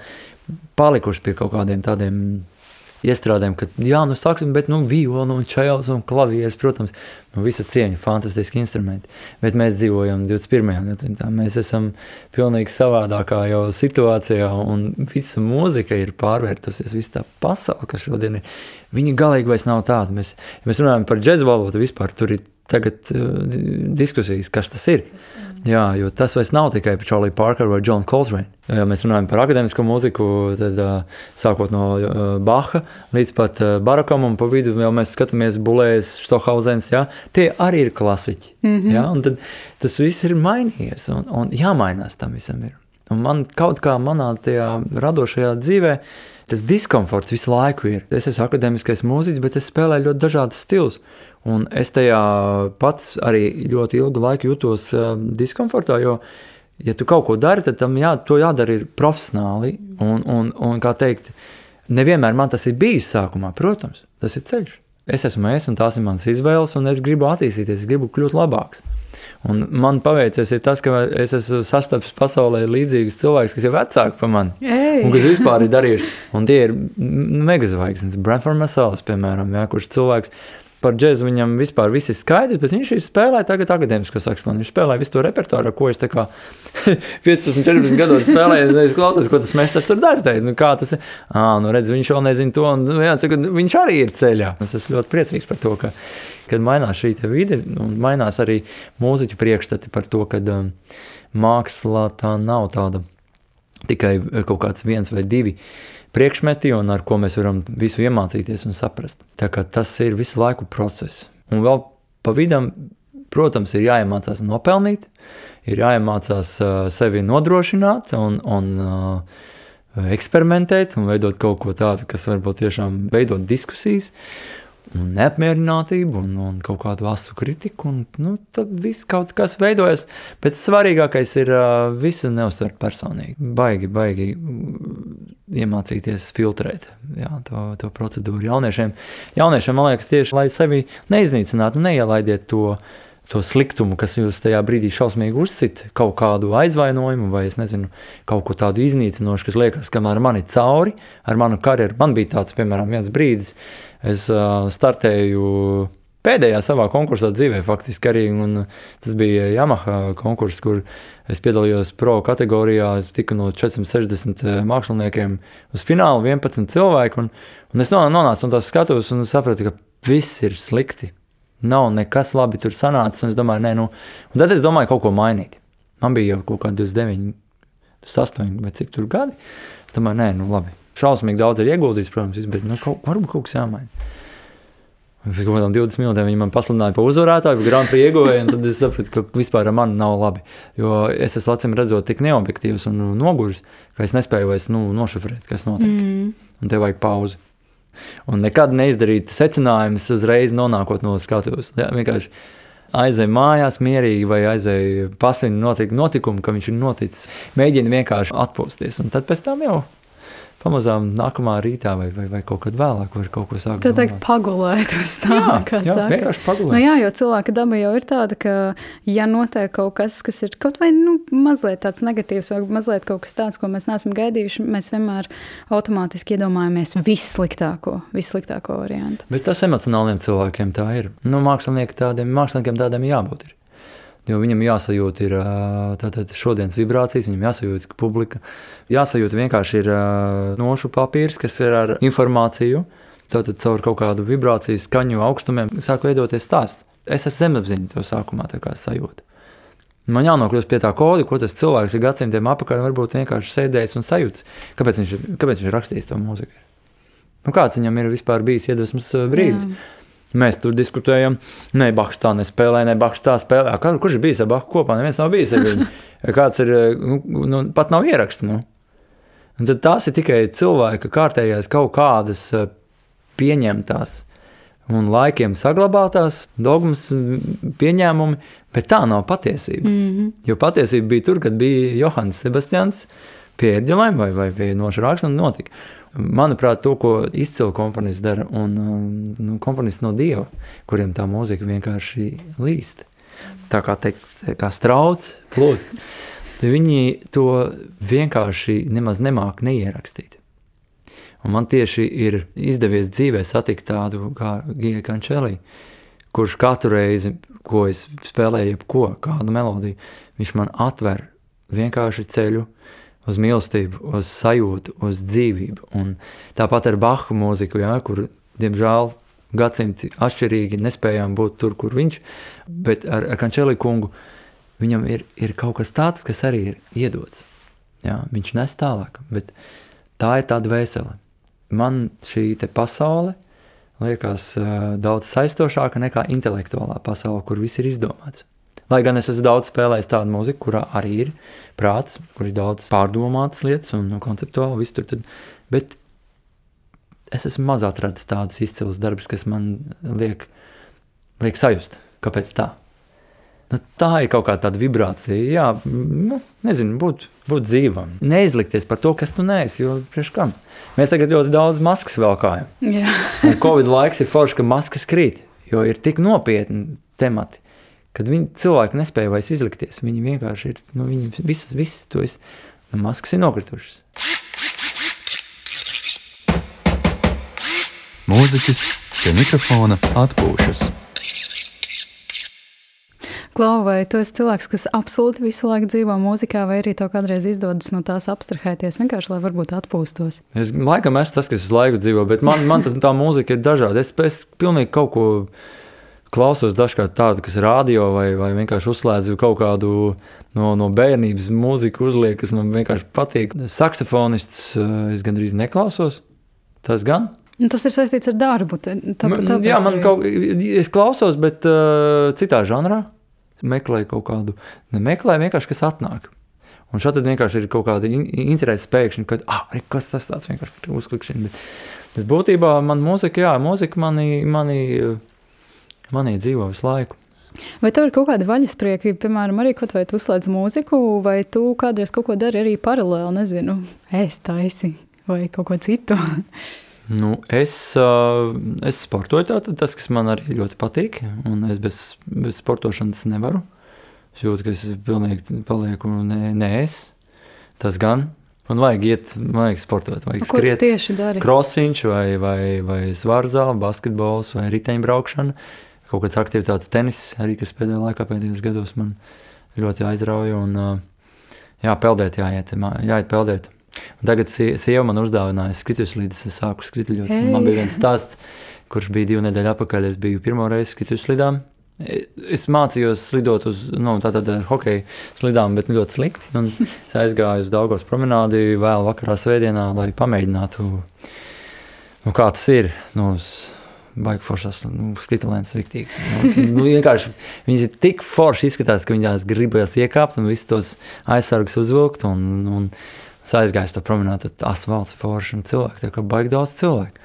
palikuši pie kaut kādiem tādiem iestrādēm, ka, jā, nu, saksim, bet, nu, violu un čēlis un klavieres, protams, nu, visu cieņu, fantastiski instrumenti. Bet mēs dzīvojam 21. gadsimtā. Mēs esam pilnīgi savādākā jau situācijā, un visa mūzika ir pārvērtusies, visa tā pasaule, kas šodien ir. Viņa galīgi vairs nav tāda. Mēs, mēs runājam par džēzu valodu, vispār tur ir tagad uh, diskusijas, kas tas ir. Jā, jo tas vairs nav tikai par Charlie Parkeru vai Johnu Coltrane. Ja mēs runājam par akadēmisko mūziku, tad uh, sākot no uh, Baha līdz pat uh, Barakam un pa vidu jau mēs skatāmies Bulējas, Stohauzens, jā, tie arī ir klasiķi. Mm -hmm. jā, un tad tas viss ir mainījies un, un jāmainās tam visam ir. Un man kaut kā manā tajā radošajā dzīvē tas diskomforts visu laiku ir. Es esmu akadēmiskais mūziķis, bet es spēlēju ļoti dažādas stilus. Un es tajā pats arī ļoti ilgu laiku jutos uh, diskomfortā, jo, ja tu kaut ko dari, tad tam jā, to jādara profesionāli. Un, un, un, kā teikt, nevienmēr man tas ir bijis sākumā, protams, tas ir ceļš. Es esmu es, un tās ir manas izvēles, un es gribu attīstīties, es gribu kļūt labāks. Un man paveicies tas, ka es esmu sastapis pasaulē līdzīgus cilvēkus, kas ir vecāki par mani. Ei. Un kas vispār ir darījuši. Un tie ir megazvaigznes, Brentford Masalas, piemēram, jā, kurš cilvēks par džēzu viņam vispār viss ir skaidrs, bet viņš spēlē tagad akadēmisko saksofonu. Viņš spēlē visu to repertuāru, ko es 15, 14 gados spēlēju. Es klausos, ko tas mēs tur darām. Nu, kā tas ir? À, nu, redz, viņš vēl nezina to, un jā, viņš arī ir ceļā. Es esmu ļoti priecīgs par to, ka kad mainās šī vide, un mainās arī mūziķu priekšstati par to, ka um, mākslā tā nav tāda tikai kaut kāds viens vai divi priekšmeti, un ar ko mēs varam visu iemācīties un saprast. Tas ir visu laiku process. Un vēl pa vidam, protams, ir jāiemācās nopelnīt, ir jāiemācās uh, sevi nodrošināt un, un uh, eksperimentēt un veidot kaut ko tādu, kas varbūt tiešām veidot diskusijas un neapmierinātību un, un kaut kādu asu kritiku. Un, nu, tad viss kaut kas veidojas. Bet svarīgākais ir uh, visu neuztvert personīgi. Baigi, baigi iemācīties filtrēt jā, to, to procedūru jauniešiem. Jauniešiem, man liekas, tieši lai sevi neiznīcinātu, neielaidiet to. To sliktumu, kas jūs tajā brīdī šausmīgi uzsit, kaut kādu aizvainojumu, vai es nezinu, kaut ko tādu iznīcinošu, kas liekas, kamēr man ir cauri ar manu karjeru. Man bija tāds, piemēram, viens brīdis, uh, es uh, startēju pēdējā savā konkursā dzīvē, faktiski arī. Tas bija Yamaha konkurss, kur es piedalījos pro kategorijā. Es tiku no 460 māksliniekiem uz finālu, 11 cilvēku. Un, un es nonācu no tās skatuves un sapratu, ka viss ir slikti. Nav nekas labi tur sanācis. Es domāju, nē, nu, un tad es domāju kaut ko mainīt. Man bija jau kaut kādi 29, 28 vai cik tur gadi. Es domāju, nē, nu labi šausmīgi daudz ir ieguldījis, protams, bet nu, kaut, varbūt kaut kas jāmaina. Pēc kaut kādām 20 minūtēm viņi man pasludināja par uzvarētāju, par Prix ieguvēju, un tad es sapratu, ka vispār ar mani nav labi. Jo es esmu acīm redzot tik neobjektīvs un noguris, ka es nespēju vairs nu, nošifrēt, kas notiek. Mm. Un tev vajag pauzi. Un nekad neizdarīt secinājumus uzreiz nonākot no skatuves. Ja, vienkārši aizēj mājās mierīgi vai aizēj pasvinu notik, notikumu, ka viņš ir noticis. Mēģini vienkārši atpūsties, un tad pēc tam jau pamazām nākamā rītā vai, vai, vai kaut kad vēlāk var kaut ko sākt. Tā teikt, pagulēt uz tā, jā, kā jā, saka. vienkārši pagulēt. Nu jā, jo cilvēka daba jau ir tāda, ka ja notiek kaut kas, kas ir kaut vai nu, mazliet tāds negatīvs vai mazliet kaut kas tāds, ko mēs neesam gaidījuši, mēs vienmēr automātiski iedomājamies vissliktāko, vissliktāko variantu. Bet tas emocionāliem cilvēkiem tā ir. Nu, mākslinieki tādiem, māksliniekiem tādiem jābūt ir. Jo viņam jāsajūt ir tātad šodienas vibrācijas, viņam jāsajūt publika. Jāsajūt vienkārši ir nošu papīrs, kas ir ar informāciju. Tātad caur kaut kādu vibrāciju, skaņu augstumiem sāk veidoties stāsts. Es esmu zemapziņā to sākumā sajūtu. Man jānokļūst pie tā koda, ko tas cilvēks ir gadsimtiem apakaļ, varbūt vienkārši sēdējis un sajūts, kāpēc viņš, kāpēc viņš ir rakstījis to mūziku. Nu, kāds viņam ir vispār bijis iedvesmas brīdis? Jā. Mēs tur diskutējam, ne Baks tā nespēlē, ne Baks tā spēlē. Kā, kurš ir bijis ar Baku kopā? Neviens nav bijis ar viņu. Kāds ir, nu, nu, pat nav ieraksts. Nu. Un tad tās ir tikai cilvēka kārtējās kaut kādas pieņemtās un laikiem saglabātās dogmas, pieņēmumi, bet tā nav patiesība. Mm -hmm. Jo patiesība bija tur, kad bija Johans Sebastians pie ērģelēm vai, vai pie nošrāks un notika. Manuprāt, to, ko izcili komponists dara, un nu, komponists no dieva, kuriem tā mūzika vienkārši līst. Tā kā, teikt, kā strauts, plūst. Viņi to vienkārši nemaz nemāk neierakstīt. Un man tieši ir izdevies dzīvē satikt tādu kā Gija Kančelī, kurš katru reizi, ko es spēlēju, jebko, kādu melodiju, viņš man atver vienkārši ceļu uz mīlestību, uz sajūtu, uz dzīvību. Un tāpat ar Bahu mūziku, jā, kur, diemžēl, gadsimti atšķirīgi nespējām būt tur, kur viņš, bet ar, ar Kančelī kungu viņam ir, ir kaut kas tāds, kas arī ir iedots. Jā, viņš nes tālāk, bet tā ir tā dvēsele man šī pasaule liekas daudz aizstošāka nekā intelektuālā pasaule, kur viss ir izdomāts. Lai gan es esmu daudz spēlējis tādu mūziku, kurā arī ir prāts, kur ir daudz pārdomātas lietas un konceptuāli viss tur. Tad, bet es esmu maz atradzis tādus izcilus darbus, kas man liek, liek sajust, kāpēc tā. Nu, tā ir kaut kāda vibrācija. Jā, nu, nezinu, būt, būt dzīvam. Neizlikties par to, kas tu neesi. Jo kam? Mēs tagad ļoti daudz maskas velkājam. Covid laiks ir forši, ka maskas krīt, jo ir tik nopietni temati, kad viņi cilvēki nespēja vairs izlikties. Viņi vienkārši ir, nu, viņi visas, visas to es, nu, maskas ir nokritušas. Mūziķis pie mikrofona atpūšas. Klau, vai tu esi cilvēks, kas absolūti visu laiku dzīvo mūzikā, vai arī tev kādreiz izdodas no tās abstrahēties, vienkārši lai varbūt atpūstos? Es laikam esmu tas, kas visu laiku dzīvo, bet man, man tas, tā mūzika ir dažāda. Es, es pilnīgi kaut ko klausos dažkārt tādu, kas ir radio, vai, vai vienkārši uzslēdzu kaut kādu no, no bērnības mūziku, uzliek, kas man vienkārši patīk. Saksofonists eh, es gandrīz neklausos. Tas gan. Nu, tas ir saistīts ar darbu. Tā, tā, jā, man kaut kā klausos, bet uh, citā žanrā meklēju kaut kādu, nemeklēju vienkārši, kas atnāk. Un šādi vienkārši ir kaut kāda interese pēkšņi, kad, ah, kas tas tāds vienkārši uzklikšķina. Bet, bet būtībā man mūzika, jā, mūzika manī, manī, manī dzīvo visu laiku. Vai tev ir kaut kāda vaļasprieka, piemēram, arī kaut vai tu uzslēdz mūziku, vai tu kādreiz kaut ko dari arī paralēli, nezinu, ēst taisi vai kaut ko citu? Nu, es, es sportoju, tātad tas, kas man arī ļoti patīk, un es bez, bez sportošanas nevaru. Es jūtu, ka es pilnīgi palieku ne, ne es. Tas gan. Man vajag iet, man vajag sportot, vajag Ko skriet. tieši dari? Krosiņš vai, vai, vai svārzāle, basketbols vai riteņbraukšana. Kaut kāds aktivitātes tenis arī, kas pēdējā laikā, pēdējos gados man ļoti aizrauja. Un, jā, peldēt jāiet, jāiet peldēt. Un tagad sieva man uzdāvināja skrituļslīdes, es sāku skrituļot. Hey. Man bija viens stāsts, kurš bija divu nedēļu atpakaļ. Es biju pirmo reizi skrituļslidām. E, es mācījos slidot uz nu, tātad, hokeja slidām, bet ļoti slikti. Un es aizgāju uz Daugos promenādi vēl vakarā svētdienā, lai pamēģinātu, nu, kā tas ir. Nu, Baigi foršas, nu, skrituļs rīktīgi. Nu, nu, vienkārši viņas ir tik forši izskatās, ka viņās gribas iekāpt un visus tos aizsargus uzvilkt. Un, un, Es aizgāju to promenādu, tad asfalts forši un cilvēki, tā kā baigi daudz cilvēku.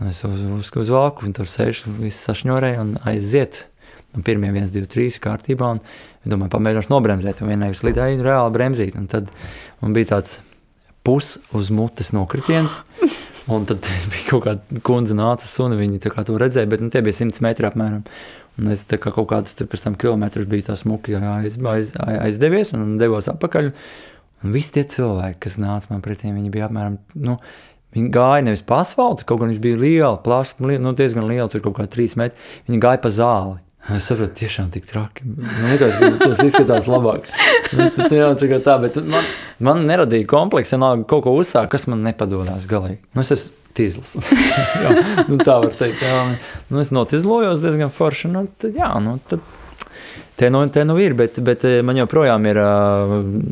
Un es uz, uz, uz valku, un tur sēžu, viss sašņorēju un aiziet. Un pirmie viens, divi, trīs kārtībā, un es domāju, pamēģināšu nobremzēt, un vienai slidēju reāli bremzīt. Un tad man bija tāds pus uz mutes nokritiens, un tad kaut kāda kundze nāca suni, viņi to redzēja, bet nu, tie bija 100 metri apmēram. Un es kā kaut kādus tur pēc tam kilometrus biju tā smuki aiz, aiz, aizdevies un devos atpakaļ. Un visi tie cilvēki, kas nāca man pretī, viņi bija apmēram. Nu, Viņi gāja nevis pa asfaltam, kaut gan viņš bija liels, plašs, nu, diezgan liels, tur kaut kā trīs metri. Viņi gāja pa zāli. Es saprotu, tiešām tik traki. Man liekas, ka tas izskatās labāk. Nu, tad jāsaka tā, bet man, man neradīja kompleksu, vienalga kaut ko uzsākt, kas man nepadodas galīgi. Nu, es esmu tīzlis. jā, nu, tā var teikt. Jā. Nu, es notizlojos diezgan forši. Nu, tad, jā, nu, tad Te nu, te nu ir, bet, bet eh, man joprojām ir, uh,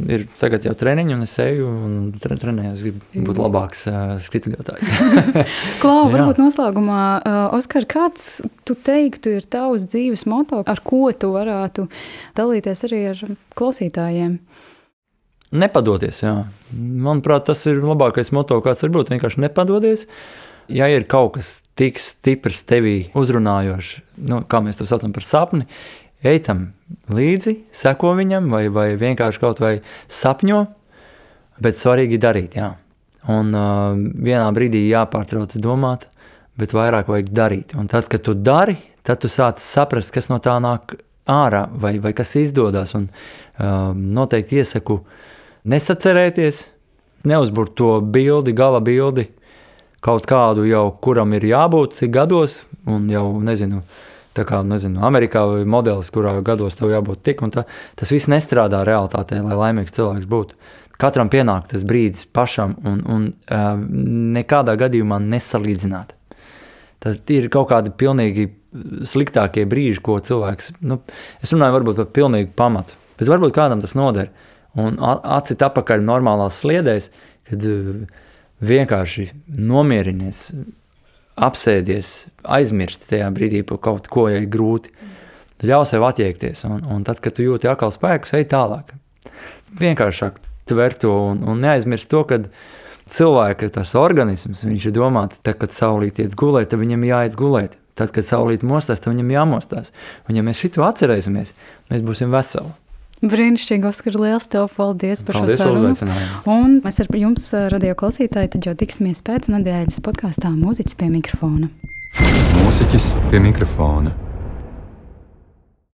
ir tagad jau treniņi, un es eju un tre, trenējos, gribu būt labāks uh, skrituļotājs. Klau, varbūt noslēgumā, Oskar, kāds tu teiktu ir tavs dzīves moto, ar ko tu varētu dalīties arī ar klausītājiem? Nepadoties, jā. Manuprāt, tas ir labākais moto, kāds var būt. Vienkārši nepadodies. Ja ir kaut kas tik stiprs tevī uzrunājošs, nu, kā mēs to saucam par sapni, ej tam līdzi, seko viņam, vai, vai vienkārši kaut vai sapņo, bet svarīgi darīt. Jā. Un uh, vienā brīdī jāpārtrauc domāt, bet vairāk vajag darīt. Un tad, kad tu dari, tad tu sāc saprast, kas no tā nāk ārā, vai, vai kas izdodas. Un uh, noteikti iesaku nesacerēties, neuzbūrt to bildi, gala bildi, kaut kādu jau, kuram ir jābūt, cik gados, un jau nezinu, uh, Tā kā, nezinu, Amerikā vai modelis, kurā gados tev jābūt tik, un tā, tas viss nestrādā realitātē, lai laimīgs cilvēks būtu. Katram pienāk tas brīdis pašam, un, un uh, nekādā gadījumā nesalīdzināt. Tas ir kaut kādi pilnīgi sliktākie brīži, ko cilvēks, nu, es runāju varbūt par pilnīgu pamatu, bet varbūt kādam tas noder. Un acīt apakaļ normālās sliedēs, kad uh, vienkārši nomierinies, apsēdies, aizmirsti tajā brīdī par kaut ko, ja ir grūti. Ļauj sev attiekties, un, un tad, kad tu jūti atkal spēkus, ej tālāk. Vienkāršāk tver to un, un neaizmirst to, ka cilvēka tas organisms, viņš ir domāts, tad, kad saulīt iet gulēt, tad viņam jāiet gulēt. Tad, kad saulīt mostās, tad viņam jāmostās. Un ja mēs šito atcerēsimies, mēs būsim veseli. Brīnišķīgi, Oskar, liels tev paldies par paldies šo sarunu. Un mēs ar jums, radio klausītāji, tad jau tiksimies pēc nedēļas podkāstā Mūziķis pie mikrofona. Mūziķis pie mikrofona.